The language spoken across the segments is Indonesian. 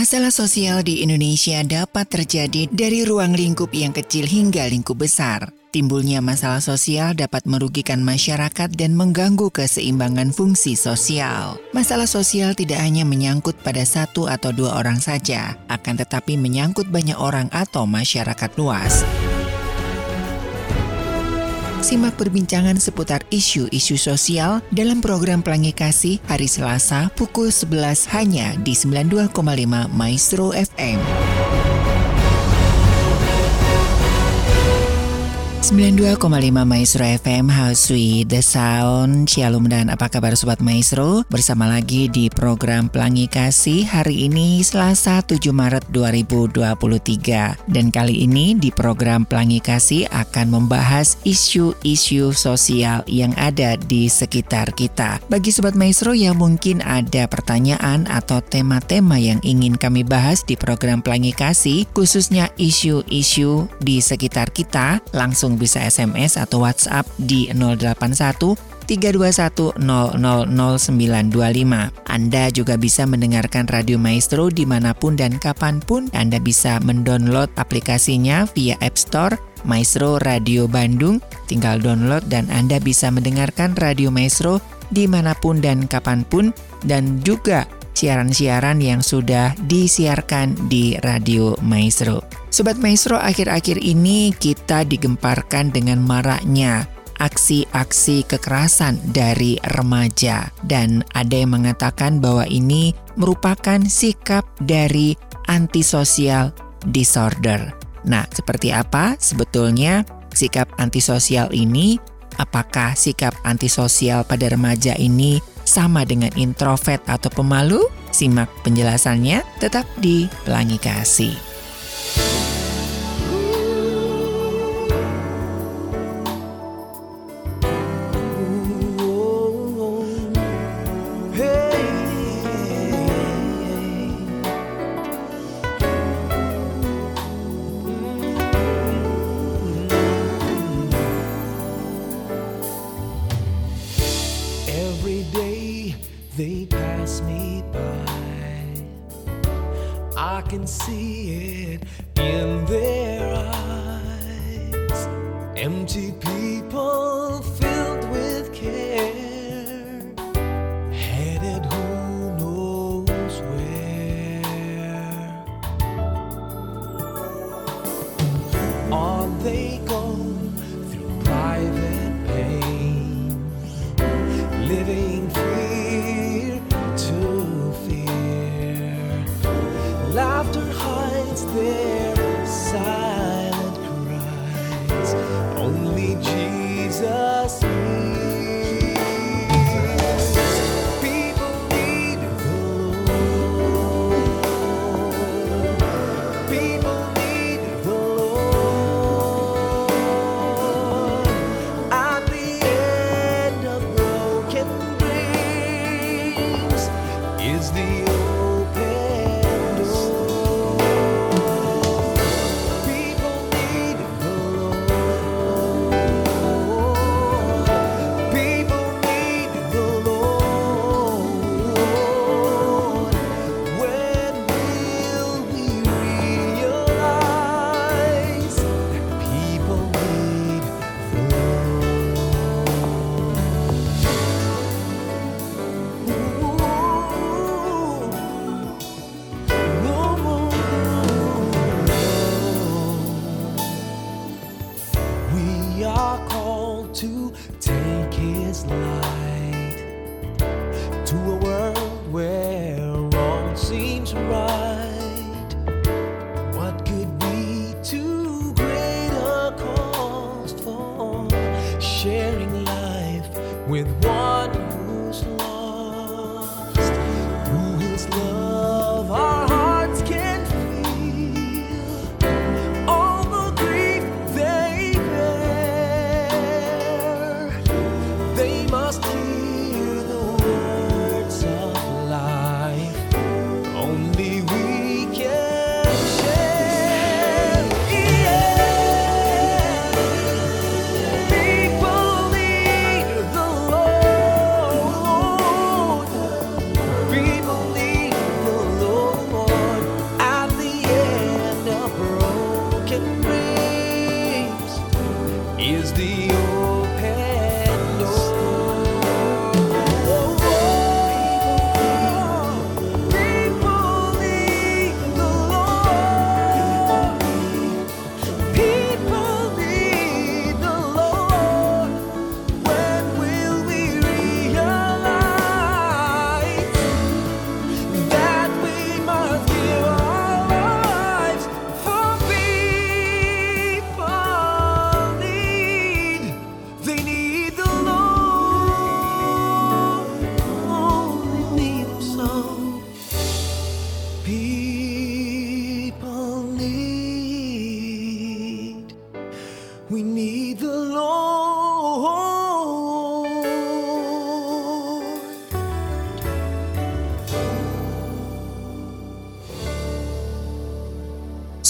Masalah sosial di Indonesia dapat terjadi dari ruang lingkup yang kecil hingga lingkup besar. Timbulnya masalah sosial dapat merugikan masyarakat dan mengganggu keseimbangan fungsi sosial. Masalah sosial tidak hanya menyangkut pada satu atau dua orang saja, akan tetapi menyangkut banyak orang atau masyarakat luas. Simak perbincangan seputar isu-isu sosial dalam program Pelangi Kasih hari Selasa pukul 11 hanya di 92,5 Maestro FM. 92,5 Maestro FM House with the Sound. Shalom dan apa kabar Sobat Maestro? Bersama lagi di program Pelangi Kasih Hari ini Selasa 7 Maret 2023 Dan kali ini di program Pelangi Kasih akan membahas isu-isu sosial yang ada di sekitar kita. Bagi Sobat Maestro yang mungkin ada pertanyaan atau tema-tema yang ingin kami bahas di program Pelangi Kasih Khususnya isu-isu di sekitar kita Langsung bisa SMS atau WhatsApp di 081 321 Anda juga bisa mendengarkan Radio Maestro di mana pun dan kapan pun. Anda bisa mendownload aplikasinya via App Store Maestro Radio Bandung. Tinggal download dan Anda bisa mendengarkan Radio Maestro di mana pun dan kapan pun. Dan juga siaran-siaran yang sudah disiarkan di Radio Maestro. Sobat Maestro, akhir-akhir ini kita digemparkan dengan maraknya aksi-aksi kekerasan dari remaja dan ada yang mengatakan bahwa ini merupakan sikap dari antisosial disorder. Nah, seperti apa sebetulnya sikap antisosial ini? Apakah sikap antisosial pada remaja ini sama dengan introvert atau pemalu? Simak penjelasannya tetap di Pelangi Kasih.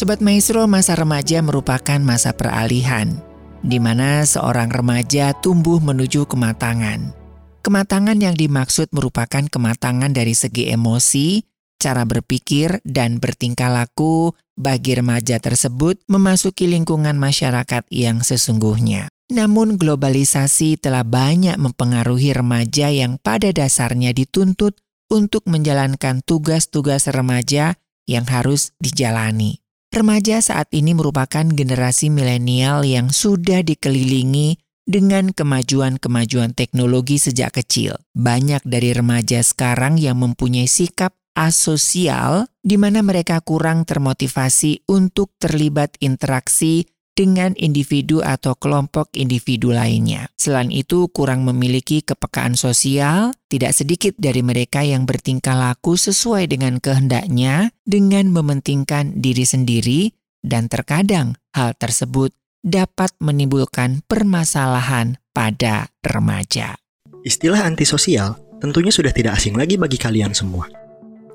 Sobat Maestro, masa remaja merupakan masa peralihan, di mana seorang remaja tumbuh menuju kematangan. Kematangan yang dimaksud merupakan kematangan dari segi emosi, cara berpikir, dan bertingkah laku bagi remaja tersebut memasuki lingkungan masyarakat yang sesungguhnya. Namun globalisasi telah banyak mempengaruhi remaja yang pada dasarnya dituntut untuk menjalankan tugas-tugas remaja yang harus dijalani. Remaja saat ini merupakan generasi milenial yang sudah dikelilingi dengan kemajuan-kemajuan teknologi sejak kecil. Banyak dari remaja sekarang yang mempunyai sikap asosial di mana mereka kurang termotivasi untuk terlibat interaksi dengan individu atau kelompok individu lainnya. Selain itu, kurang memiliki kepekaan sosial, tidak sedikit dari mereka yang bertingkah laku sesuai dengan kehendaknya dengan mementingkan diri sendiri, dan terkadang hal tersebut dapat menimbulkan permasalahan pada remaja. Istilah antisosial tentunya sudah tidak asing lagi bagi kalian semua.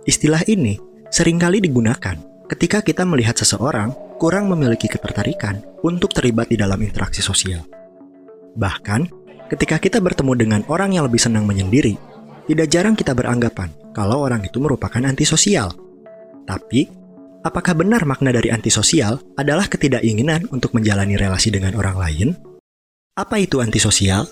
Istilah ini sering kali digunakan ketika kita melihat seseorang kurang memiliki ketertarikan untuk terlibat di dalam interaksi sosial. Bahkan, ketika kita bertemu dengan orang yang lebih senang menyendiri, tidak jarang kita beranggapan kalau orang itu merupakan antisosial. Tapi, apakah benar makna dari antisosial adalah ketidakinginan untuk menjalani relasi dengan orang lain? Apa itu antisosial?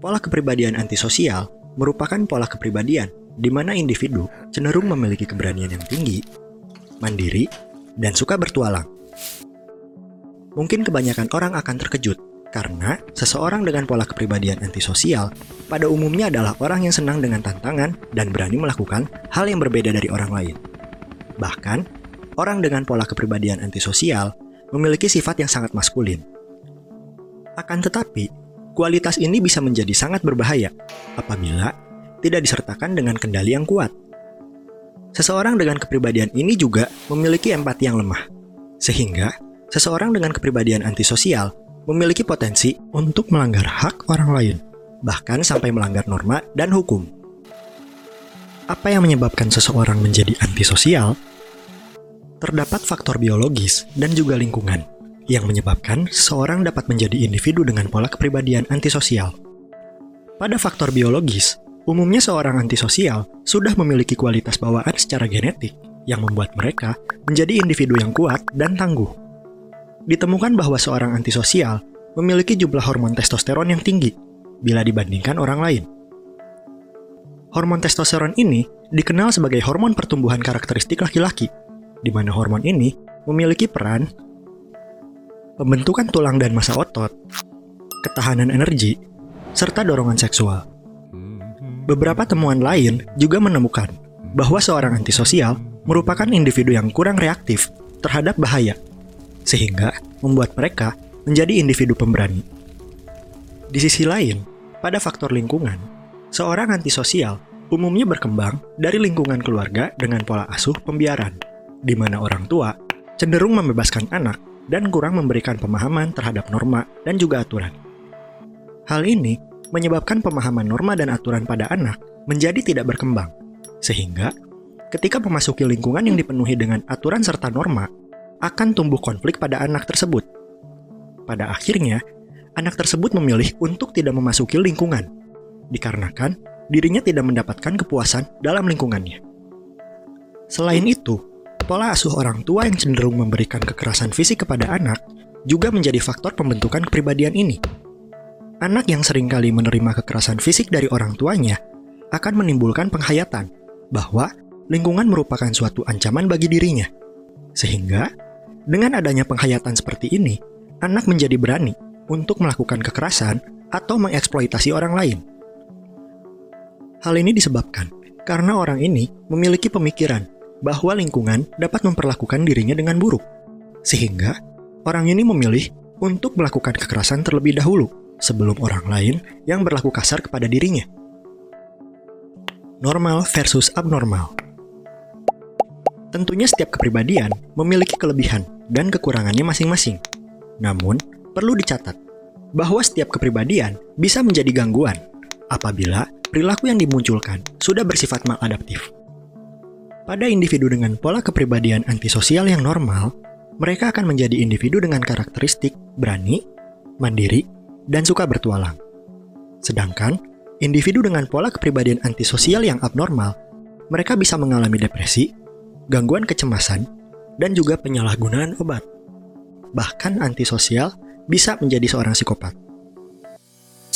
Pola kepribadian antisosial merupakan pola kepribadian di mana individu cenderung memiliki keberanian yang tinggi, mandiri, dan suka bertualang. Mungkin kebanyakan orang akan terkejut karena seseorang dengan pola kepribadian antisosial pada umumnya adalah orang yang senang dengan tantangan dan berani melakukan hal yang berbeda dari orang lain. Bahkan, orang dengan pola kepribadian antisosial memiliki sifat yang sangat maskulin. Akan tetapi, kualitas ini bisa menjadi sangat berbahaya apabila tidak disertakan dengan kendali yang kuat. Seseorang dengan kepribadian ini juga memiliki empati yang lemah, sehingga seseorang dengan kepribadian antisosial memiliki potensi untuk melanggar hak orang lain, bahkan sampai melanggar norma dan hukum. Apa yang menyebabkan seseorang menjadi antisosial? Terdapat faktor biologis dan juga lingkungan yang menyebabkan seseorang dapat menjadi individu dengan pola kepribadian antisosial. Pada faktor biologis, Umumnya seorang antisosial sudah memiliki kualitas bawaan secara genetik yang membuat mereka menjadi individu yang kuat dan tangguh. Ditemukan bahwa seorang antisosial memiliki jumlah hormon testosteron yang tinggi bila dibandingkan orang lain. Hormon testosteron ini dikenal sebagai hormon pertumbuhan karakteristik laki-laki, di mana hormon ini memiliki peran pembentukan tulang dan massa otot, ketahanan energi, serta dorongan seksual. Beberapa temuan lain juga menemukan bahwa seorang antisosial merupakan individu yang kurang reaktif terhadap bahaya, sehingga membuat mereka menjadi individu pemberani. Di sisi lain, pada faktor lingkungan, seorang antisosial umumnya berkembang dari lingkungan keluarga dengan pola asuh pembiaran, di mana orang tua cenderung membebaskan anak dan kurang memberikan pemahaman terhadap norma dan juga aturan. Hal ini menyebabkan pemahaman norma dan aturan pada anak menjadi tidak berkembang. Sehingga, ketika memasuki lingkungan yang dipenuhi dengan aturan serta norma, akan tumbuh konflik pada anak tersebut. Pada akhirnya, anak tersebut memilih untuk tidak memasuki lingkungan, dikarenakan dirinya tidak mendapatkan kepuasan dalam lingkungannya. Selain itu, pola asuh orang tua yang cenderung memberikan kekerasan fisik kepada anak juga menjadi faktor pembentukan kepribadian ini. Anak yang sering kali menerima kekerasan fisik dari orang tuanya akan menimbulkan penghayatan bahwa lingkungan merupakan suatu ancaman bagi dirinya. Sehingga, dengan adanya penghayatan seperti ini, anak menjadi berani untuk melakukan kekerasan atau mengeksploitasi orang lain. Hal ini disebabkan karena orang ini memiliki pemikiran bahwa lingkungan dapat memperlakukan dirinya dengan buruk, sehingga orang ini memilih untuk melakukan kekerasan terlebih dahulu sebelum orang lain yang berlaku kasar kepada dirinya. Normal versus abnormal. Tentunya setiap kepribadian memiliki kelebihan dan kekurangannya masing-masing. Namun, perlu dicatat bahwa setiap kepribadian bisa menjadi gangguan apabila perilaku yang dimunculkan sudah bersifat maladaptif. Pada individu dengan pola kepribadian antisosial yang normal, mereka akan menjadi individu dengan karakteristik berani, mandiri, dan suka bertualang. Sedangkan individu dengan pola kepribadian antisosial yang abnormal, mereka bisa mengalami depresi, gangguan kecemasan, dan juga penyalahgunaan obat. Bahkan antisosial bisa menjadi seorang psikopat.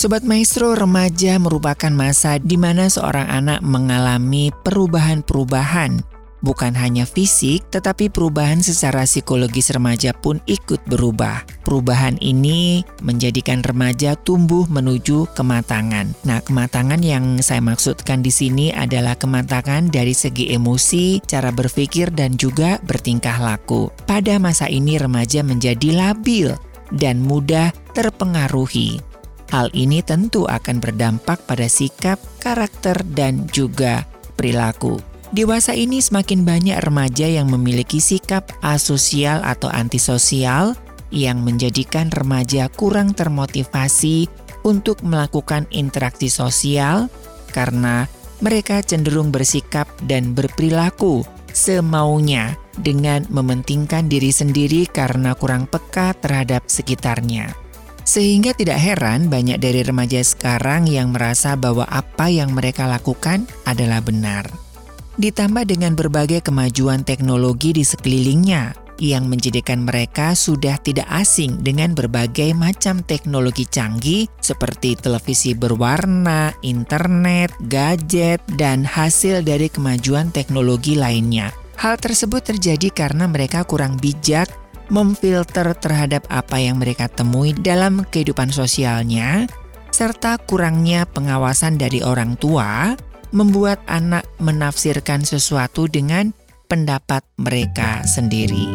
Sobat Maestro, remaja merupakan masa di mana seorang anak mengalami perubahan-perubahan. Bukan hanya fisik, tetapi perubahan secara psikologis remaja pun ikut berubah. Perubahan ini menjadikan remaja tumbuh menuju kematangan. Nah, kematangan yang saya maksudkan di sini adalah kematangan dari segi emosi, cara berpikir, dan juga bertingkah laku. Pada masa ini, remaja menjadi labil dan mudah terpengaruhi Hal ini tentu akan berdampak pada sikap, karakter, dan juga perilaku. Dewasa ini semakin banyak remaja yang memiliki sikap asosial atau antisosial yang menjadikan remaja kurang termotivasi untuk melakukan interaksi sosial karena mereka cenderung bersikap dan berperilaku semaunya dengan mementingkan diri sendiri karena kurang peka terhadap sekitarnya. Sehingga tidak heran banyak dari remaja sekarang yang merasa bahwa apa yang mereka lakukan adalah benar. Ditambah dengan berbagai kemajuan teknologi di sekelilingnya yang menjadikan mereka sudah tidak asing dengan berbagai macam teknologi canggih seperti televisi berwarna, internet, gadget, dan hasil dari kemajuan teknologi lainnya. Hal tersebut terjadi karena mereka kurang bijak memfilter terhadap apa yang mereka temui dalam kehidupan sosialnya, serta kurangnya pengawasan dari orang tua, membuat anak menafsirkan sesuatu dengan pendapat mereka sendiri.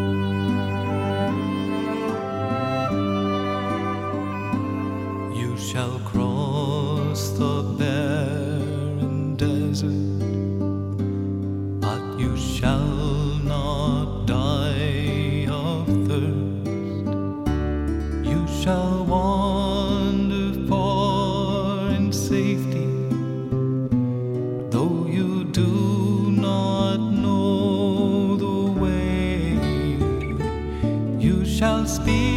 shall speak.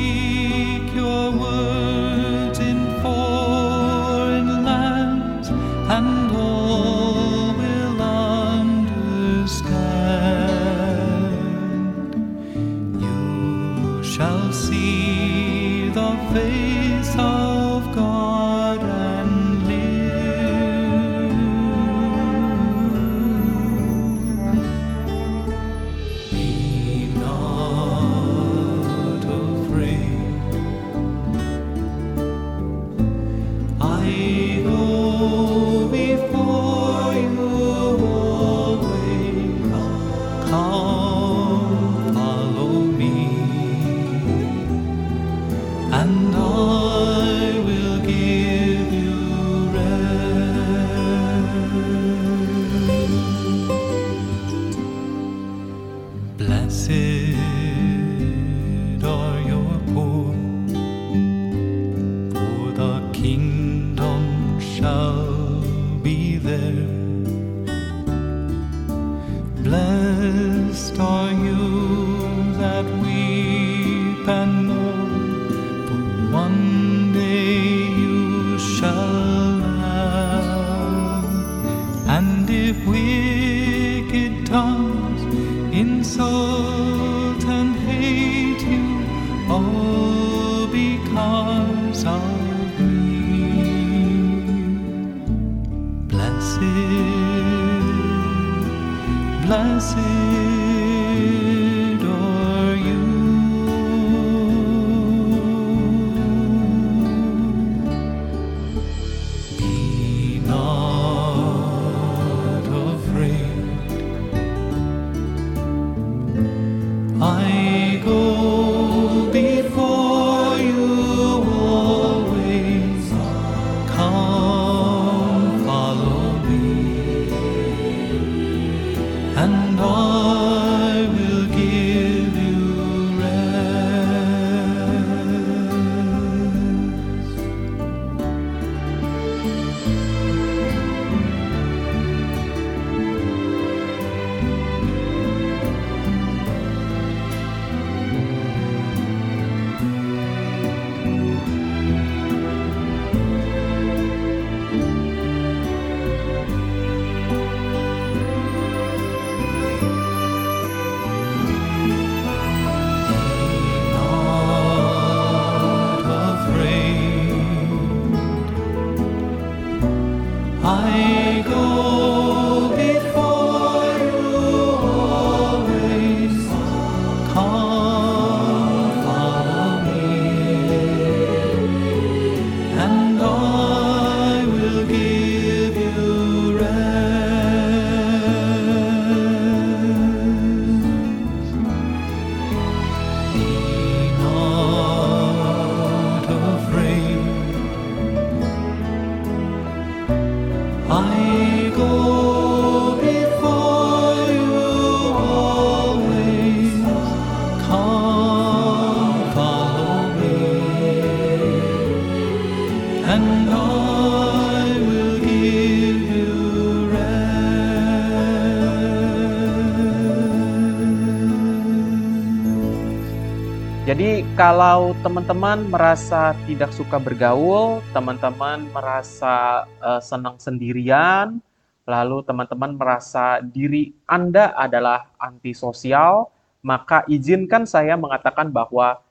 Jadi kalau teman-teman merasa tidak suka bergaul, teman-teman merasa eh, senang sendirian, lalu teman-teman merasa diri Anda adalah antisosial, maka izinkan saya mengatakan bahwa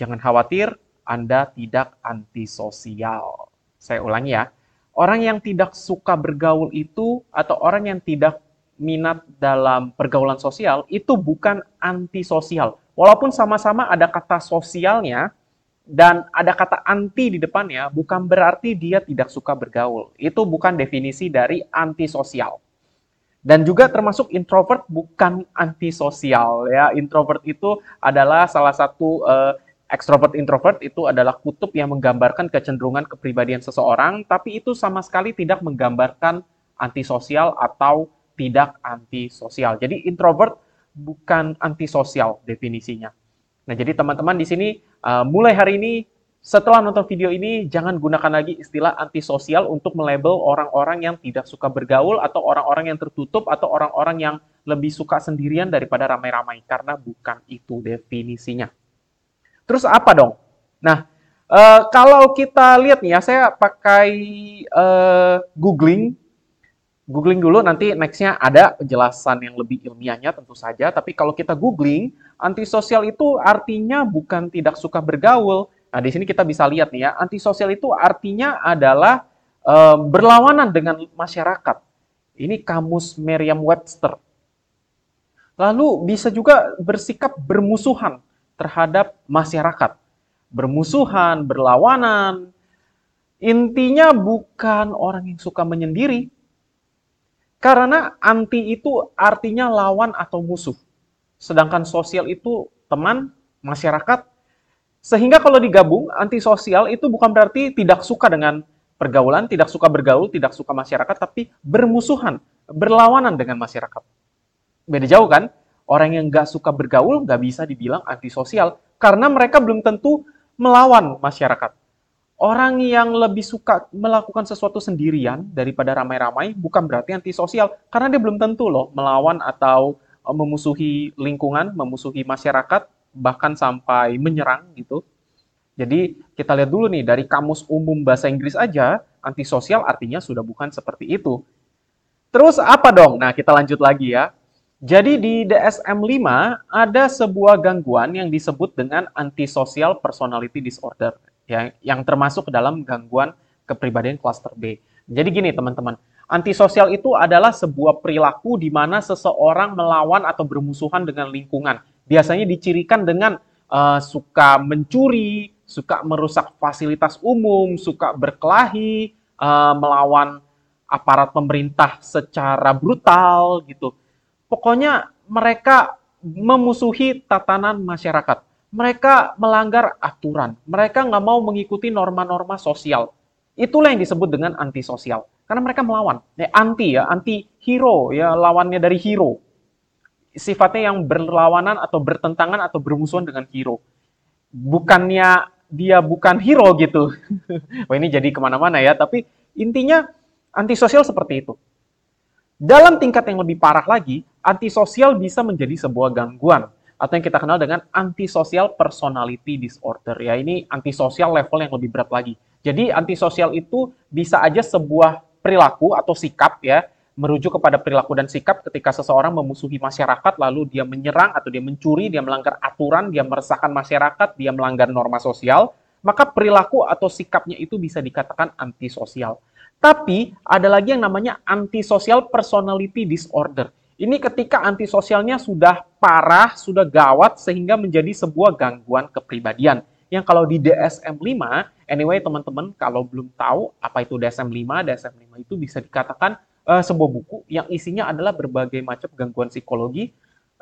jangan khawatir, Anda tidak antisosial. Saya ulangi ya. Orang yang tidak suka bergaul itu atau orang yang tidak minat dalam pergaulan sosial itu bukan antisosial. Walaupun sama-sama ada kata sosialnya dan ada kata anti di depannya, bukan berarti dia tidak suka bergaul. Itu bukan definisi dari antisosial. Dan juga termasuk introvert bukan antisosial ya. Introvert itu adalah salah satu eh, extrovert introvert itu adalah kutub yang menggambarkan kecenderungan kepribadian seseorang, tapi itu sama sekali tidak menggambarkan antisosial atau tidak antisosial. Jadi introvert bukan antisosial definisinya. Nah, jadi teman-teman di sini uh, mulai hari ini setelah nonton video ini jangan gunakan lagi istilah antisosial untuk melabel orang-orang yang tidak suka bergaul atau orang-orang yang tertutup atau orang-orang yang lebih suka sendirian daripada ramai-ramai karena bukan itu definisinya. Terus apa dong? Nah, eh, kalau kita lihat nih ya, saya pakai eh, googling, googling dulu nanti nextnya ada penjelasan yang lebih ilmiahnya tentu saja. Tapi kalau kita googling, antisosial itu artinya bukan tidak suka bergaul. Nah, di sini kita bisa lihat nih ya, antisosial itu artinya adalah eh, berlawanan dengan masyarakat. Ini kamus Merriam-Webster. Lalu bisa juga bersikap bermusuhan terhadap masyarakat. Bermusuhan, berlawanan. Intinya bukan orang yang suka menyendiri. Karena anti itu artinya lawan atau musuh. Sedangkan sosial itu teman, masyarakat. Sehingga kalau digabung, antisosial itu bukan berarti tidak suka dengan pergaulan, tidak suka bergaul, tidak suka masyarakat, tapi bermusuhan, berlawanan dengan masyarakat. Beda jauh kan? Orang yang nggak suka bergaul nggak bisa dibilang antisosial karena mereka belum tentu melawan masyarakat. Orang yang lebih suka melakukan sesuatu sendirian daripada ramai-ramai bukan berarti antisosial karena dia belum tentu loh melawan atau eh, memusuhi lingkungan, memusuhi masyarakat, bahkan sampai menyerang gitu. Jadi kita lihat dulu nih dari kamus umum bahasa Inggris aja, antisosial artinya sudah bukan seperti itu. Terus apa dong? Nah, kita lanjut lagi ya. Jadi di DSM-5 ada sebuah gangguan yang disebut dengan antisocial personality disorder ya, yang termasuk dalam gangguan kepribadian klaster B. Jadi gini teman-teman, antisosial itu adalah sebuah perilaku di mana seseorang melawan atau bermusuhan dengan lingkungan. Biasanya dicirikan dengan uh, suka mencuri, suka merusak fasilitas umum, suka berkelahi, uh, melawan aparat pemerintah secara brutal gitu pokoknya mereka memusuhi tatanan masyarakat. Mereka melanggar aturan. Mereka nggak mau mengikuti norma-norma sosial. Itulah yang disebut dengan antisosial. Karena mereka melawan. Ya, anti ya, anti hero ya, lawannya dari hero. Sifatnya yang berlawanan atau bertentangan atau bermusuhan dengan hero. Bukannya dia bukan hero gitu. Wah ini jadi ke mana-mana ya. Tapi intinya antisosial seperti itu. Dalam tingkat yang lebih parah lagi, antisosial bisa menjadi sebuah gangguan atau yang kita kenal dengan antisocial personality disorder. Ya, ini antisosial level yang lebih berat lagi. Jadi antisosial itu bisa aja sebuah perilaku atau sikap ya, merujuk kepada perilaku dan sikap ketika seseorang memusuhi masyarakat lalu dia menyerang atau dia mencuri, dia melanggar aturan, dia meresahkan masyarakat, dia melanggar norma sosial, maka perilaku atau sikapnya itu bisa dikatakan antisosial. Tapi ada lagi yang namanya antisocial personality disorder. Ini ketika antisosialnya sudah parah, sudah gawat sehingga menjadi sebuah gangguan kepribadian. Yang kalau di DSM-5, anyway teman-teman kalau belum tahu apa itu DSM-5, DSM-5 itu bisa dikatakan uh, sebuah buku yang isinya adalah berbagai macam gangguan psikologi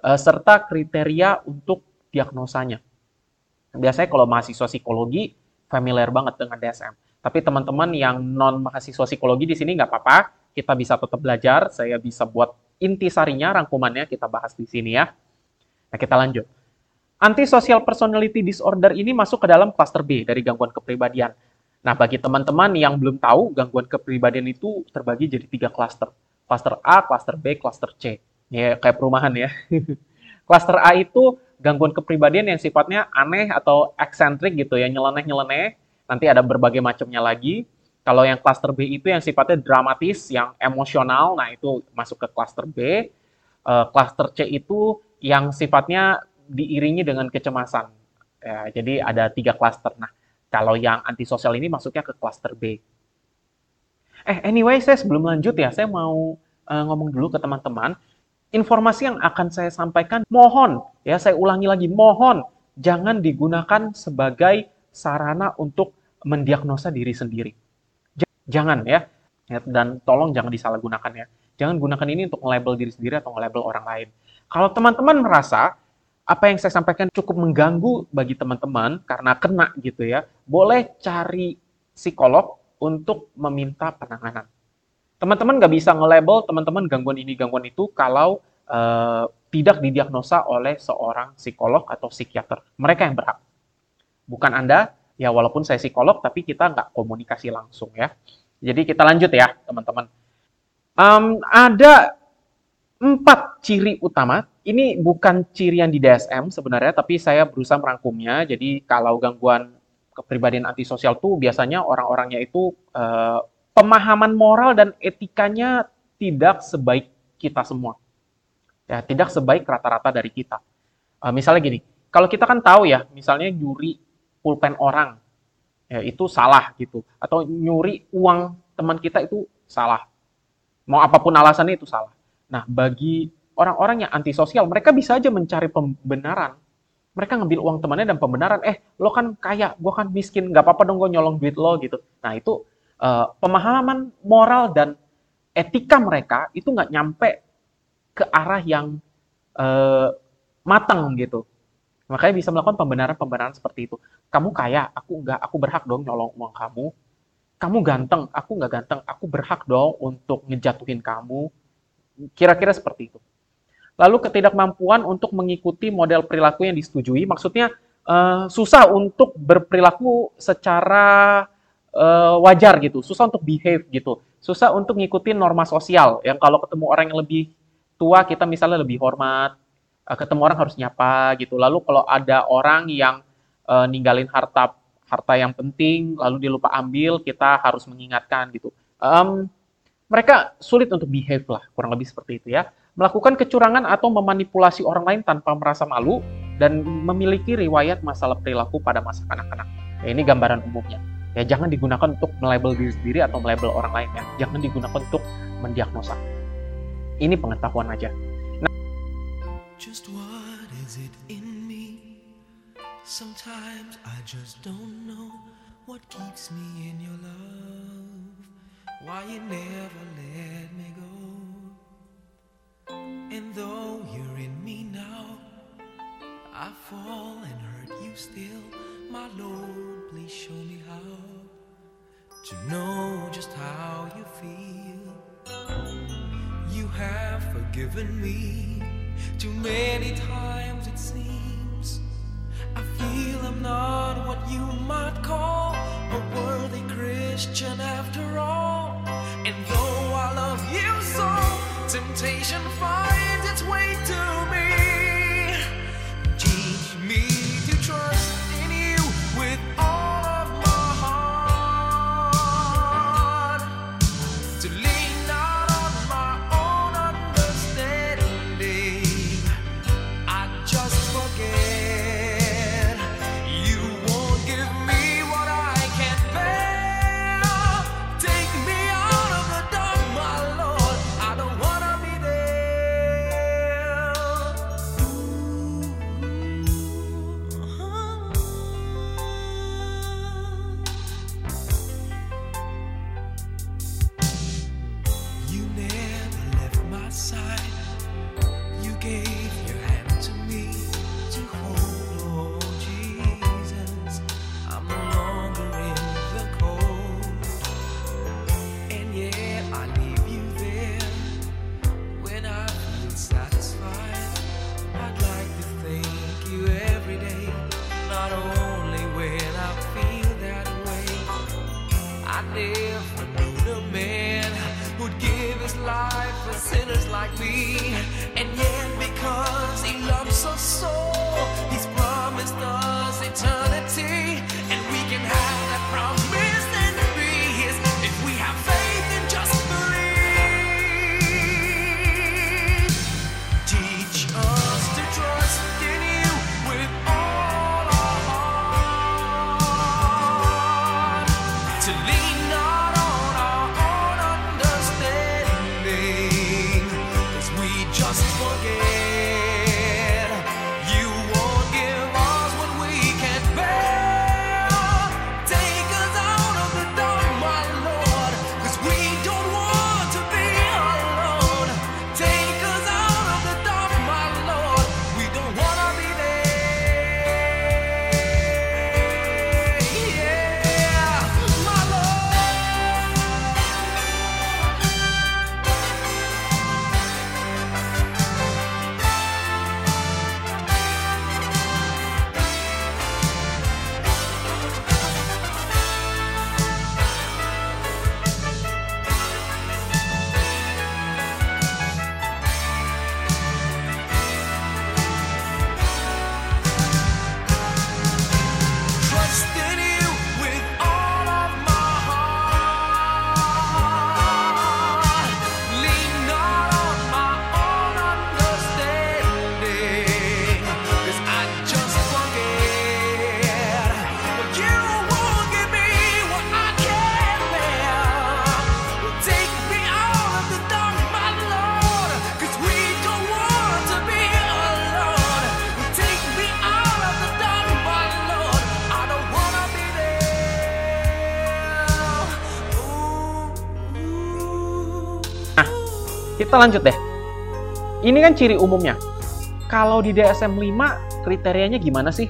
uh, serta kriteria untuk diagnosanya. Biasanya kalau mahasiswa psikologi familiar banget dengan DSM. Tapi teman-teman yang non mahasiswa psikologi di sini nggak apa-apa, kita bisa tetap belajar. Saya bisa buat intisarinya, rangkumannya kita bahas di sini ya. Nah kita lanjut. Antisocial personality disorder ini masuk ke dalam cluster B dari gangguan kepribadian. Nah bagi teman-teman yang belum tahu, gangguan kepribadian itu terbagi jadi tiga cluster. Cluster A, cluster B, cluster C. Ya kayak perumahan ya. cluster A itu gangguan kepribadian yang sifatnya aneh atau eksentrik gitu ya, nyeleneh-nyeleneh Nanti ada berbagai macamnya lagi. Kalau yang cluster B itu yang sifatnya dramatis, yang emosional, nah itu masuk ke cluster B. Uh, cluster C itu yang sifatnya diiringi dengan kecemasan. Ya, jadi ada tiga cluster. Nah, kalau yang antisosial ini masuknya ke cluster B. Eh, anyway, saya sebelum lanjut ya, saya mau uh, ngomong dulu ke teman-teman. Informasi yang akan saya sampaikan, mohon, ya saya ulangi lagi, mohon jangan digunakan sebagai sarana untuk mendiagnosa diri sendiri. Jangan ya, dan tolong jangan disalahgunakan ya. Jangan gunakan ini untuk nge-label diri sendiri atau nge-label orang lain. Kalau teman-teman merasa apa yang saya sampaikan cukup mengganggu bagi teman-teman karena kena gitu ya, boleh cari psikolog untuk meminta penanganan. Teman-teman nggak bisa nge-label teman-teman gangguan ini, gangguan itu kalau uh, tidak didiagnosa oleh seorang psikolog atau psikiater. Mereka yang berhak bukan Anda, ya walaupun saya psikolog, tapi kita nggak komunikasi langsung ya. Jadi kita lanjut ya, teman-teman. Um, ada empat ciri utama. Ini bukan ciri yang di DSM sebenarnya, tapi saya berusaha merangkumnya. Jadi kalau gangguan kepribadian antisosial tuh biasanya orang-orangnya itu uh, pemahaman moral dan etikanya tidak sebaik kita semua. Ya, tidak sebaik rata-rata dari kita. Uh, misalnya gini, kalau kita kan tahu ya, misalnya nyuri pulpen orang ya, itu salah gitu. Atau nyuri uang teman kita itu salah. Mau apa pun alasannya itu salah. Nah bagi orang-orang yang antisosial mereka bisa aja mencari pembenaran. Mereka ngambil uang temannya dan pembenaran eh lo kan kaya gue kan miskin nggak apa-apa dong gue nyolong duit lo gitu. Nah itu uh, pemahaman moral dan etika mereka itu nggak nyampe ke arah yang uh, matang gitu Makanya bisa melakukan pembenaran-pembenaran seperti itu. Kamu kaya, aku enggak, aku berhak dong nyolong uang kamu. Kamu ganteng, aku enggak ganteng, aku berhak dong untuk ngejatuhin kamu. Kira-kira seperti itu. Lalu ketidakmampuan untuk mengikuti model perilaku yang disetujui, maksudnya uh, susah untuk berperilaku secara uh, wajar gitu, susah untuk behave gitu, susah untuk ngikutin norma sosial. Yang kalau ketemu orang yang lebih tua, kita misalnya lebih hormat, uh, ketemu orang harus nyapa gitu. Lalu kalau ada orang yang uh, ninggalin harta harta yang penting lalu dia lupa ambil, kita harus mengingatkan gitu. Um, mereka sulit untuk behave lah, kurang lebih seperti itu ya. Melakukan kecurangan atau memanipulasi orang lain tanpa merasa malu dan memiliki riwayat masalah perilaku pada masa kanak-kanak. Ya, ini gambaran umumnya. Ya jangan digunakan untuk melabel diri sendiri atau melabel orang lain ya. Jangan digunakan untuk mendiagnosa. Ini pengetahuan aja. Just what is it in me? Sometimes I just don't know what keeps me in your love. Why you never let me go. And though you're in me now, I fall and hurt you still. My Lord, please show me how to know just how you feel. You have forgiven me too many times, it seems. I feel I'm not what you might call a worthy Christian after all. And though I love you so, temptation finds its way to me. Kita lanjut deh. Ini kan ciri umumnya. Kalau di DSM 5 kriterianya gimana sih?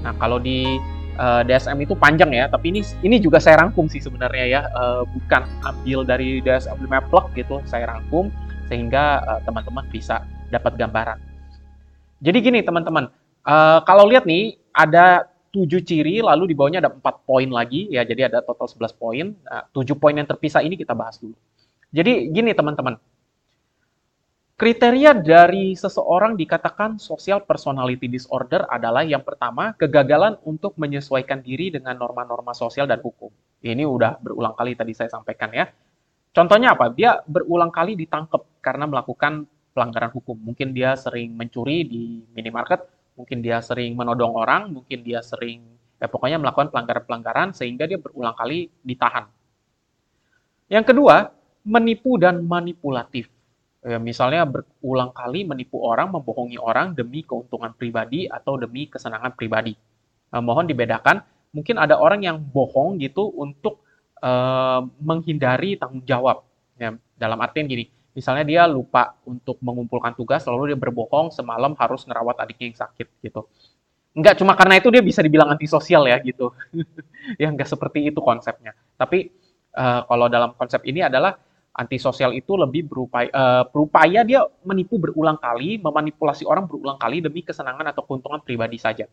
Nah, kalau di eh, DSM itu panjang ya, tapi ini ini juga saya rangkum sih sebenarnya ya, Eh, bukan ambil dari DSM 5 plek gitu, saya rangkum sehingga eh, teman-teman bisa dapat gambaran. Jadi gini teman-teman, eh, kalau lihat nih ada 7 ciri, lalu di bawahnya ada 4 poin lagi, ya jadi ada total 11 poin. Nah, 7 poin yang terpisah ini kita bahas dulu. Jadi gini teman-teman, kriteria dari seseorang dikatakan social personality disorder adalah yang pertama, kegagalan untuk menyesuaikan diri dengan norma-norma sosial dan hukum. Ini udah berulang kali tadi saya sampaikan ya. Contohnya apa? Dia berulang kali ditangkap karena melakukan pelanggaran hukum. Mungkin dia sering mencuri di minimarket, mungkin dia sering menodong orang, mungkin dia sering, ya pokoknya melakukan pelanggaran-pelanggaran sehingga dia berulang kali ditahan. Yang kedua, menipu dan manipulatif. Ya, misalnya berulang kali menipu orang, membohongi orang demi keuntungan pribadi atau demi kesenangan pribadi. Nah, mohon dibedakan, mungkin ada orang yang bohong gitu untuk eh, menghindari tanggung jawab. Ya, dalam artian gini, misalnya dia lupa untuk mengumpulkan tugas, lalu dia berbohong semalam harus ngerawat adiknya yang sakit gitu. Enggak cuma karena itu dia bisa dibilang antisosial ya gitu. ya enggak seperti itu konsepnya. Tapi eh, kalau dalam konsep ini adalah antisosial itu lebih berupaya, eh, berupaya dia menipu berulang kali, memanipulasi orang berulang kali demi kesenangan atau keuntungan pribadi saja.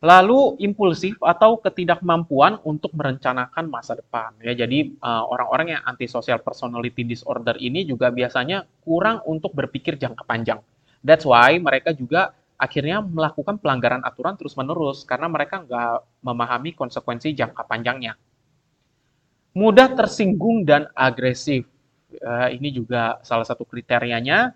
Lalu impulsif atau ketidakmampuan untuk merencanakan masa depan. Ya, jadi eh, orang-orang yang antisocial personality disorder ini juga biasanya kurang untuk berpikir jangka panjang. That's why mereka juga akhirnya melakukan pelanggaran aturan terus-menerus karena mereka nggak memahami konsekuensi jangka panjangnya. Mudah tersinggung dan agresif. Eh, ini juga salah satu kriterianya.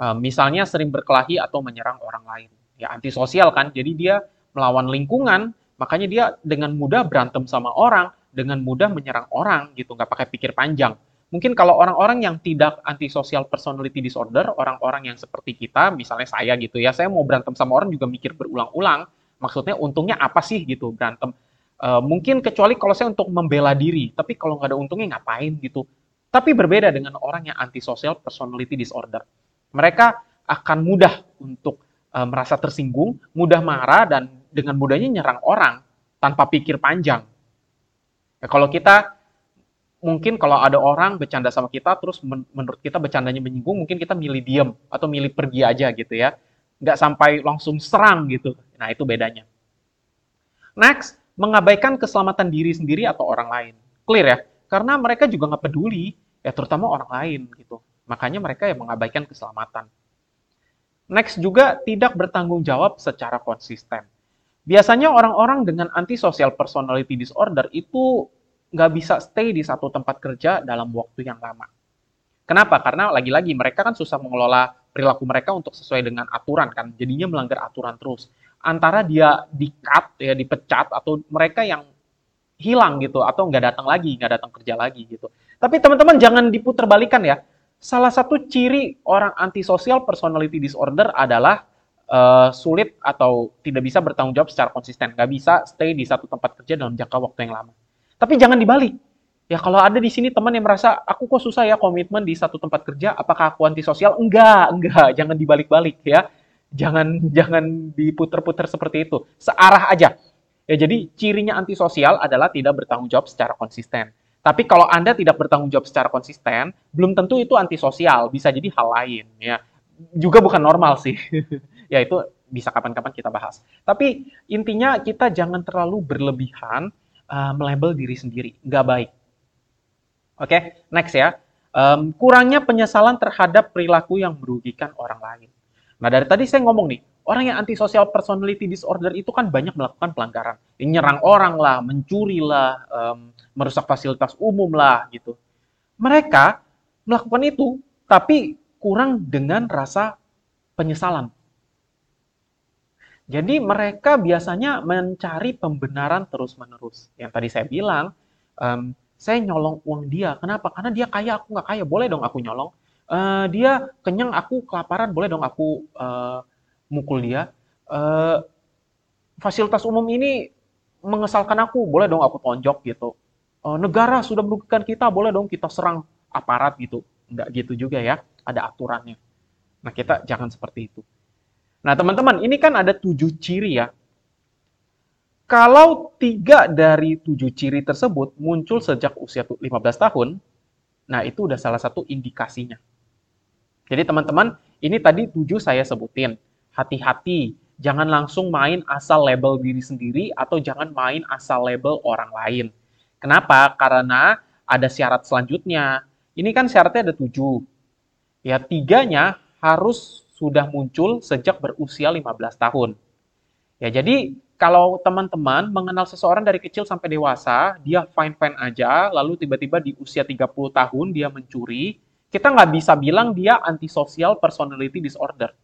Eh, misalnya sering berkelahi atau menyerang orang lain. Ya antisosial kan, jadi dia melawan lingkungan, makanya dia dengan mudah berantem sama orang, dengan mudah menyerang orang gitu, nggak pakai pikir panjang. Mungkin kalau orang-orang yang tidak antisocial personality disorder, orang-orang yang seperti kita, misalnya saya gitu ya, saya mau berantem sama orang juga mikir berulang-ulang, maksudnya untungnya apa sih gitu berantem. Eh, mungkin kecuali kalau saya untuk membela diri, tapi kalau nggak ada untungnya ngapain gitu. Tapi berbeda dengan orang yang antisocial personality disorder. Mereka akan mudah untuk eh, merasa tersinggung, mudah marah, dan dengan mudahnya nyerang orang tanpa pikir panjang. Ya, kalau kita mungkin kalau ada orang bercanda sama kita, terus men- menurut kita bercandanya menyinggung, mungkin kita milih diem atau milih pergi aja gitu ya. Nggak sampai langsung serang gitu. Nah, itu bedanya. Next, mengabaikan keselamatan diri sendiri atau orang lain. Clear ya? Karena mereka juga nggak peduli, ya terutama orang lain gitu. Makanya mereka yang mengabaikan keselamatan. Next juga tidak bertanggung jawab secara konsisten. Biasanya orang-orang dengan antisocial personality disorder itu nggak bisa stay di satu tempat kerja dalam waktu yang lama. Kenapa? Karena lagi-lagi mereka kan susah mengelola perilaku mereka untuk sesuai dengan aturan kan, jadinya melanggar aturan terus. Antara dia di-cut, ya dipecat, atau mereka yang hilang gitu, atau nggak datang lagi, nggak datang kerja lagi gitu. Tapi teman-teman jangan diputar balikan ya. Salah satu ciri orang antisocial personality disorder adalah uh, sulit atau tidak bisa bertanggung jawab secara konsisten. Nggak bisa stay di satu tempat kerja dalam jangka waktu yang lama. Tapi jangan dibalik. Ya kalau ada di sini teman yang merasa, aku kok susah ya komitmen di satu tempat kerja, apakah aku antisosial? Enggak, enggak. Jangan dibalik-balik ya. Jangan jangan diputer-puter seperti itu. Searah aja. Ya jadi cirinya antisosial adalah tidak bertanggung jawab secara konsisten. Tapi kalau Anda tidak bertanggung jawab secara konsisten, belum tentu itu antisosial, bisa jadi hal lain ya. Juga bukan normal sih. ya itu bisa kapan-kapan kita bahas. Tapi intinya kita jangan terlalu berlebihan uh, melabel diri sendiri, nggak baik. Oke, okay? next ya. Um, kurangnya penyesalan terhadap perilaku yang merugikan orang lain. Nah dari tadi saya ngomong nih, orang yang antisocial personality disorder itu kan banyak melakukan pelanggaran. Nyerang orang lah, mencuri lah, um, merusak fasilitas umum lah gitu. Mereka melakukan itu, tapi kurang dengan rasa penyesalan. Jadi mereka biasanya mencari pembenaran terus-menerus. Yang tadi saya bilang, um, saya nyolong uang dia. Kenapa? Karena dia kaya, aku nggak kaya. Boleh dong aku nyolong. Uh, dia kenyang, aku kelaparan. Boleh dong aku uh, mukul dia. Uh, fasilitas umum ini mengesalkan aku. Boleh dong aku tonjok gitu uh, negara sudah merugikan kita, boleh dong kita serang aparat gitu. Enggak gitu juga ya, ada aturannya. Nah, kita jangan seperti itu. Nah, teman-teman, ini kan ada tujuh ciri ya. Kalau tiga dari tujuh ciri tersebut muncul sejak usia 15 tahun, nah itu udah salah satu indikasinya. Jadi teman-teman, ini tadi tujuh saya sebutin. Hati-hati, jangan langsung main asal label diri sendiri atau jangan main asal label orang lain Kenapa? Karena ada syarat selanjutnya. Ini kan syaratnya ada tujuh. Ya, tiganya harus sudah muncul sejak berusia 15 tahun. Ya, jadi kalau teman-teman mengenal seseorang dari kecil sampai dewasa, dia fine-fine aja, lalu tiba-tiba di usia 30 tahun dia mencuri, kita nggak bisa bilang dia antisocial personality disorder.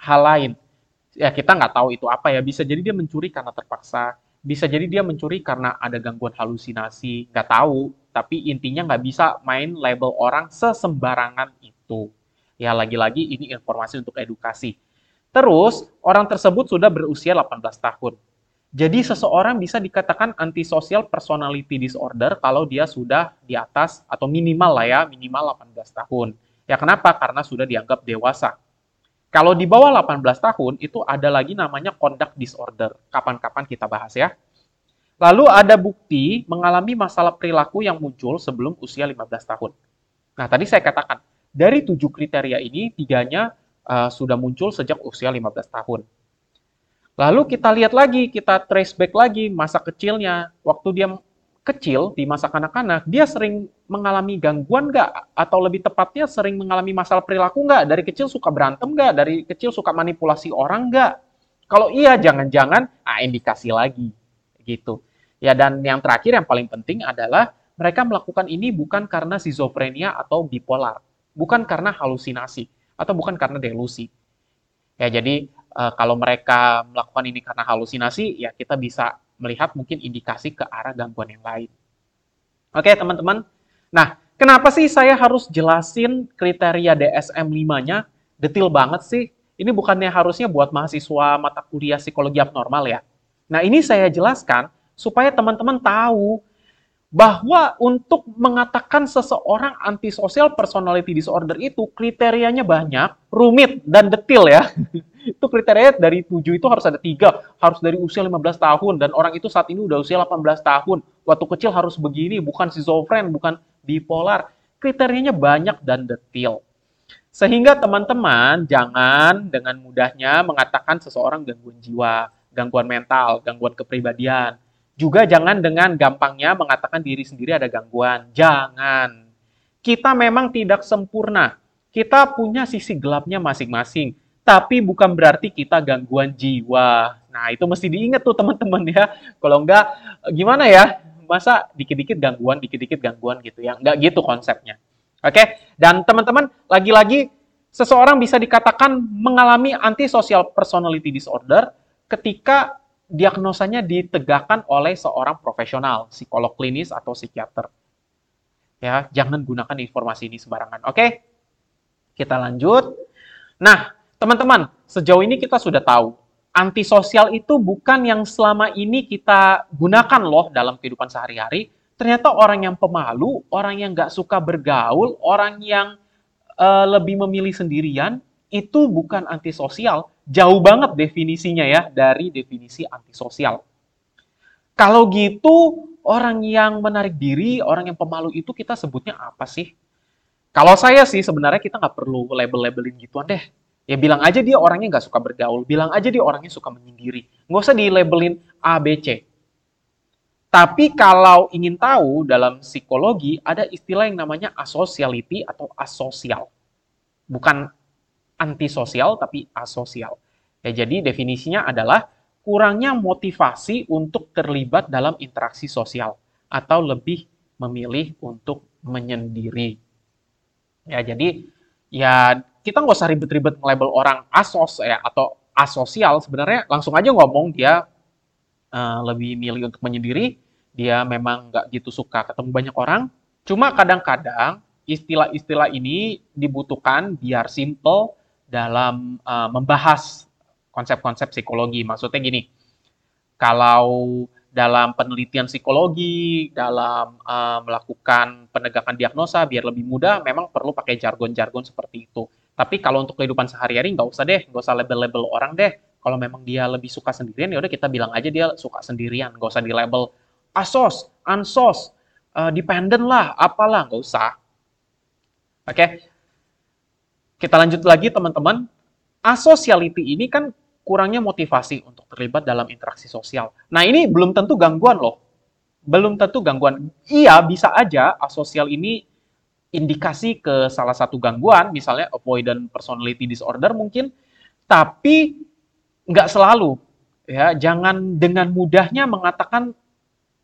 Hal lain. Ya, kita nggak tahu itu apa ya. Bisa jadi dia mencuri karena terpaksa bisa jadi dia mencuri karena ada gangguan halusinasi, nggak tahu, tapi intinya nggak bisa main label orang sesembarangan itu. Ya lagi-lagi ini informasi untuk edukasi. Terus, orang tersebut sudah berusia 18 tahun. Jadi seseorang bisa dikatakan antisocial personality disorder kalau dia sudah di atas atau minimal lah ya, minimal 18 tahun. Ya kenapa? Karena sudah dianggap dewasa. Kalau di bawah 18 tahun itu ada lagi namanya conduct disorder. Kapan-kapan kita bahas ya. Lalu ada bukti mengalami masalah perilaku yang muncul sebelum usia 15 tahun. Nah, tadi saya katakan, dari tujuh kriteria ini, tiganya uh, sudah muncul sejak usia 15 tahun. Lalu kita lihat lagi, kita trace back lagi masa kecilnya. Waktu dia kecil, di masa kanak-kanak, dia sering mengalami gangguan nggak? Atau lebih tepatnya sering mengalami masalah perilaku nggak? Dari kecil suka berantem nggak? Dari kecil suka manipulasi orang nggak? Kalau iya, jangan-jangan, ah indikasi lagi. Gitu. Ya, dan yang terakhir yang paling penting adalah mereka melakukan ini bukan karena schizophrenia atau bipolar. Bukan karena halusinasi. Atau bukan karena delusi. Ya, jadi uh, kalau mereka melakukan ini karena halusinasi, ya kita bisa melihat mungkin indikasi ke arah gangguan yang lain. Oke, teman-teman. Nah, kenapa sih saya harus jelasin kriteria DSM-5-nya detail banget sih? Ini bukannya harusnya buat mahasiswa mata kuliah psikologi abnormal ya? Nah, ini saya jelaskan supaya teman-teman tahu bahwa untuk mengatakan seseorang antisosial personality disorder itu kriterianya banyak, rumit, dan detil ya. itu kriteria dari tujuh itu harus ada tiga, harus dari usia 15 tahun, dan orang itu saat ini udah usia 18 tahun, waktu kecil harus begini, bukan schizofren, bukan bipolar. Kriterianya banyak dan detil. Sehingga teman-teman jangan dengan mudahnya mengatakan seseorang gangguan jiwa, gangguan mental, gangguan kepribadian, Juga jangan dengan gampangnya mengatakan diri sendiri ada gangguan. Jangan. Kita memang tidak sempurna. Kita punya sisi gelapnya masing-masing. Tapi bukan berarti kita gangguan jiwa. Nah, itu mesti diingat tuh teman-teman ya. Kalau enggak, gimana ya? Masa dikit-dikit gangguan, dikit-dikit gangguan gitu ya. Enggak gitu konsepnya. Oke? Dan teman-teman, lagi-lagi seseorang bisa dikatakan mengalami antisocial personality disorder ketika diagnosanya ditegakkan oleh seorang profesional, psikolog klinis atau psikiater. Ya, jangan gunakan informasi ini sembarangan. Oke? Kita lanjut. Nah, teman-teman, sejauh ini kita sudah tahu antisosial itu bukan yang selama ini kita gunakan loh dalam kehidupan sehari-hari. Ternyata orang yang pemalu, orang yang nggak suka bergaul, orang yang uh, lebih memilih sendirian, itu bukan antisosial, Jauh banget definisinya ya dari definisi antisosial. Kalau gitu, orang yang menarik diri, orang yang pemalu itu kita sebutnya apa sih? Kalau saya sih sebenarnya kita nggak perlu label-labelin gituan deh. Ya bilang aja dia orangnya nggak suka bergaul, bilang aja dia orangnya suka menyendiri. Nggak usah di-labelin A, B, C. Tapi kalau ingin tahu dalam psikologi ada istilah yang namanya asociality atau asosial. Bukan antisosial tapi asosial. Ya, jadi definisinya adalah kurangnya motivasi untuk terlibat dalam interaksi sosial atau lebih memilih untuk menyendiri. Ya, jadi ya kita nggak usah ribet-ribet label orang asos ya atau asosial sebenarnya langsung aja ngomong dia uh, lebih milih untuk menyendiri dia memang nggak gitu suka ketemu banyak orang cuma kadang-kadang istilah-istilah ini dibutuhkan biar simple dalam uh, membahas konsep-konsep psikologi. Maksudnya gini, kalau dalam penelitian psikologi, dalam uh, melakukan penegakan diagnosa biar lebih mudah, memang perlu pakai jargon-jargon seperti itu. Tapi kalau untuk kehidupan sehari-hari nggak usah deh, nggak usah label-label orang deh. Kalau memang dia lebih suka sendirian, ya udah kita bilang aja dia suka sendirian, nggak usah di label asos, ansos, uh, dependent lah, apalah, nggak usah. Oke, okay? Kita lanjut lagi teman-teman. Asociality ini kan kurangnya motivasi untuk terlibat dalam interaksi sosial. Nah ini belum tentu gangguan loh. Belum tentu gangguan. Iya bisa aja asosial ini indikasi ke salah satu gangguan, misalnya avoidant personality disorder mungkin, tapi nggak selalu. Ya, jangan dengan mudahnya mengatakan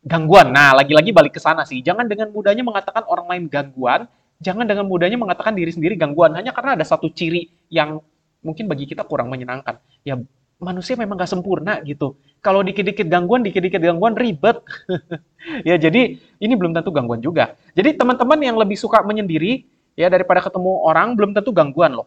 gangguan. Nah, lagi-lagi balik ke sana sih. Jangan dengan mudahnya mengatakan orang lain gangguan, jangan dengan mudahnya mengatakan diri sendiri gangguan hanya karena ada satu ciri yang mungkin bagi kita kurang menyenangkan. Ya manusia memang gak sempurna gitu. Kalau dikit-dikit gangguan, dikit-dikit gangguan ribet. ya jadi ini belum tentu gangguan juga. Jadi teman-teman yang lebih suka menyendiri ya daripada ketemu orang belum tentu gangguan loh.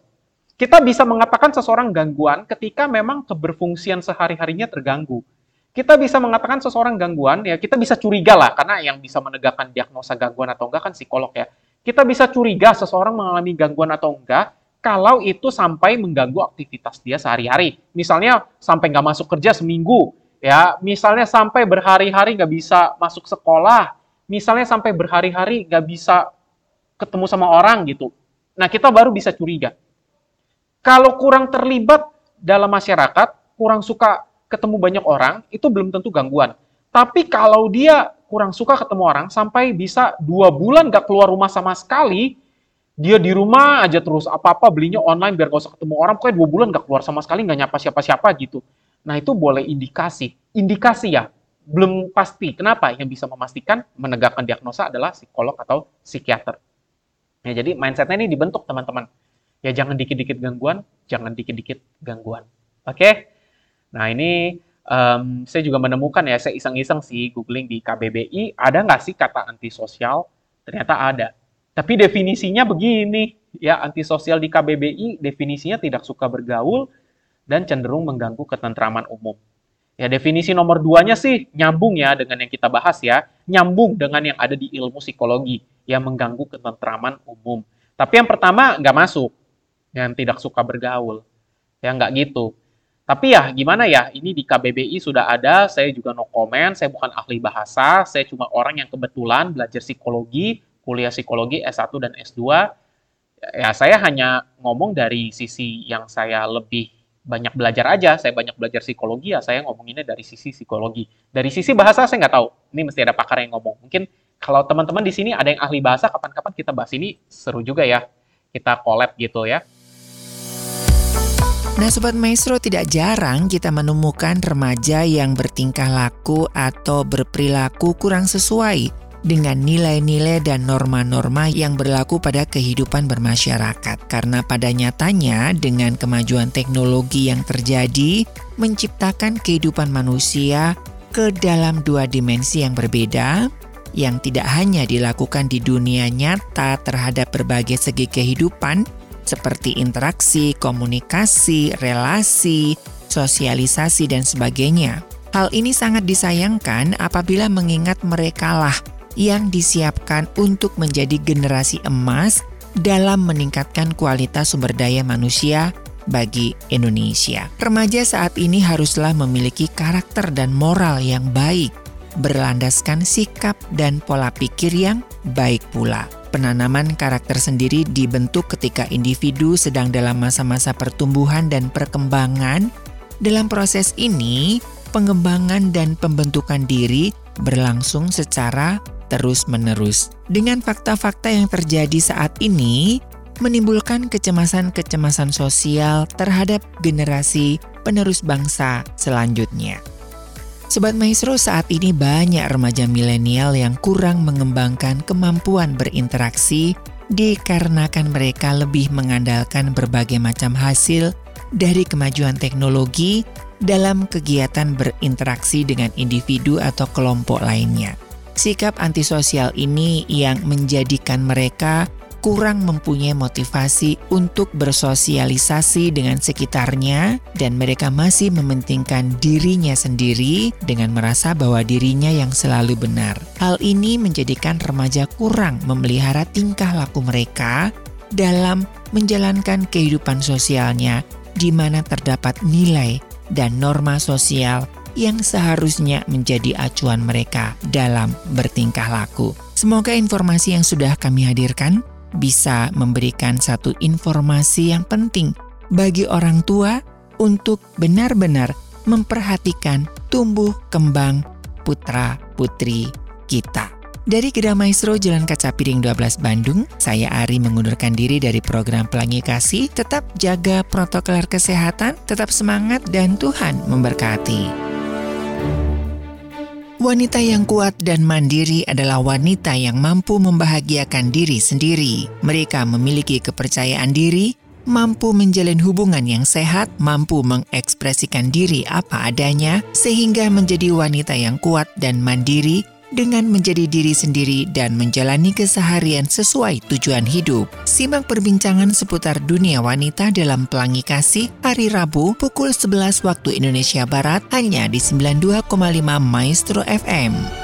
Kita bisa mengatakan seseorang gangguan ketika memang keberfungsian sehari-harinya terganggu. Kita bisa mengatakan seseorang gangguan, ya kita bisa curiga lah, karena yang bisa menegakkan diagnosa gangguan atau enggak kan psikolog ya kita bisa curiga seseorang mengalami gangguan atau enggak kalau itu sampai mengganggu aktivitas dia sehari-hari. Misalnya sampai nggak masuk kerja seminggu, ya. Misalnya sampai berhari-hari nggak bisa masuk sekolah. Misalnya sampai berhari-hari nggak bisa ketemu sama orang gitu. Nah kita baru bisa curiga. Kalau kurang terlibat dalam masyarakat, kurang suka ketemu banyak orang, itu belum tentu gangguan. Tapi kalau dia kurang suka ketemu orang sampai bisa dua bulan gak keluar rumah sama sekali, dia di rumah aja terus apa-apa belinya online biar gak usah ketemu orang, pokoknya dua bulan gak keluar sama sekali, gak nyapa siapa-siapa gitu. Nah itu boleh indikasi, indikasi ya, belum pasti. Kenapa? Yang bisa memastikan menegakkan diagnosa adalah psikolog atau psikiater. Ya, jadi mindsetnya ini dibentuk teman-teman. Ya jangan dikit-dikit gangguan, jangan dikit-dikit gangguan. Oke? Nah ini um, saya juga menemukan ya, saya iseng-iseng sih googling di KBBI, ada nggak sih kata antisosial? Ternyata ada. Tapi definisinya begini, ya antisosial di KBBI definisinya tidak suka bergaul dan cenderung mengganggu ketentraman umum. Ya definisi nomor duanya sih nyambung ya dengan yang kita bahas ya, nyambung dengan yang ada di ilmu psikologi yang mengganggu ketentraman umum. Tapi yang pertama nggak masuk, yang tidak suka bergaul, ya nggak gitu. Tapi ya gimana ya, ini di KBBI sudah ada, saya juga no comment, saya bukan ahli bahasa, saya cuma orang yang kebetulan belajar psikologi, kuliah psikologi S1 dan S2. Ya saya hanya ngomong dari sisi yang saya lebih banyak belajar aja, saya banyak belajar psikologi ya, saya ngomonginnya dari sisi psikologi. Dari sisi bahasa saya nggak tahu, ini mesti ada pakar yang ngomong. Mungkin kalau teman-teman di sini ada yang ahli bahasa, kapan-kapan kita bahas ini seru juga ya, kita collab gitu ya. Nah Sobat Maestro tidak jarang kita menemukan remaja yang bertingkah laku atau berperilaku kurang sesuai dengan nilai-nilai dan norma-norma yang berlaku pada kehidupan bermasyarakat. Karena pada nyatanya dengan kemajuan teknologi yang terjadi menciptakan kehidupan manusia ke dalam dua dimensi yang berbeda yang tidak hanya dilakukan di dunia nyata terhadap berbagai segi kehidupan seperti interaksi, komunikasi, relasi, sosialisasi dan sebagainya. Hal ini sangat disayangkan apabila mengingat merekalah yang disiapkan untuk menjadi generasi emas dalam meningkatkan kualitas sumber daya manusia bagi Indonesia. Remaja saat ini haruslah memiliki karakter dan moral yang baik, berlandaskan sikap dan pola pikir yang baik pula. Penanaman karakter sendiri dibentuk ketika individu sedang dalam masa-masa pertumbuhan dan perkembangan. Dalam proses ini, pengembangan dan pembentukan diri berlangsung secara terus-menerus. Dengan fakta-fakta yang terjadi saat ini, menimbulkan kecemasan-kecemasan sosial terhadap generasi penerus bangsa selanjutnya. Sobat Maestro, saat ini banyak remaja milenial yang kurang mengembangkan kemampuan berinteraksi dikarenakan mereka lebih mengandalkan berbagai macam hasil dari kemajuan teknologi dalam kegiatan berinteraksi dengan individu atau kelompok lainnya. Sikap antisosial ini yang menjadikan mereka kurang mempunyai motivasi untuk bersosialisasi dengan sekitarnya dan mereka masih mementingkan dirinya sendiri dengan merasa bahwa dirinya yang selalu benar. Hal ini menjadikan remaja kurang memelihara tingkah laku mereka dalam menjalankan kehidupan sosialnya di mana terdapat nilai dan norma sosial yang seharusnya menjadi acuan mereka dalam bertingkah laku. Semoga informasi yang sudah kami hadirkan bisa memberikan satu informasi yang penting bagi orang tua untuk benar-benar memperhatikan tumbuh kembang putra-putri kita. Dari Gedang Maestro Jalan Kaca Piring 12 Bandung, saya Ari mengundurkan diri dari program Pelangi Kasih. Tetap jaga protokol kesehatan, tetap semangat dan Tuhan memberkati. Wanita yang kuat dan mandiri adalah wanita yang mampu membahagiakan diri sendiri. Mereka memiliki kepercayaan diri, mampu menjalin hubungan yang sehat, mampu mengekspresikan diri apa adanya, sehingga menjadi wanita yang kuat dan mandiri dengan menjadi diri sendiri dan menjalani keseharian sesuai tujuan hidup. Simak perbincangan seputar dunia wanita dalam Pelangi Kasih hari Rabu pukul 11 waktu Indonesia Barat hanya di 92,5 Maestro FM.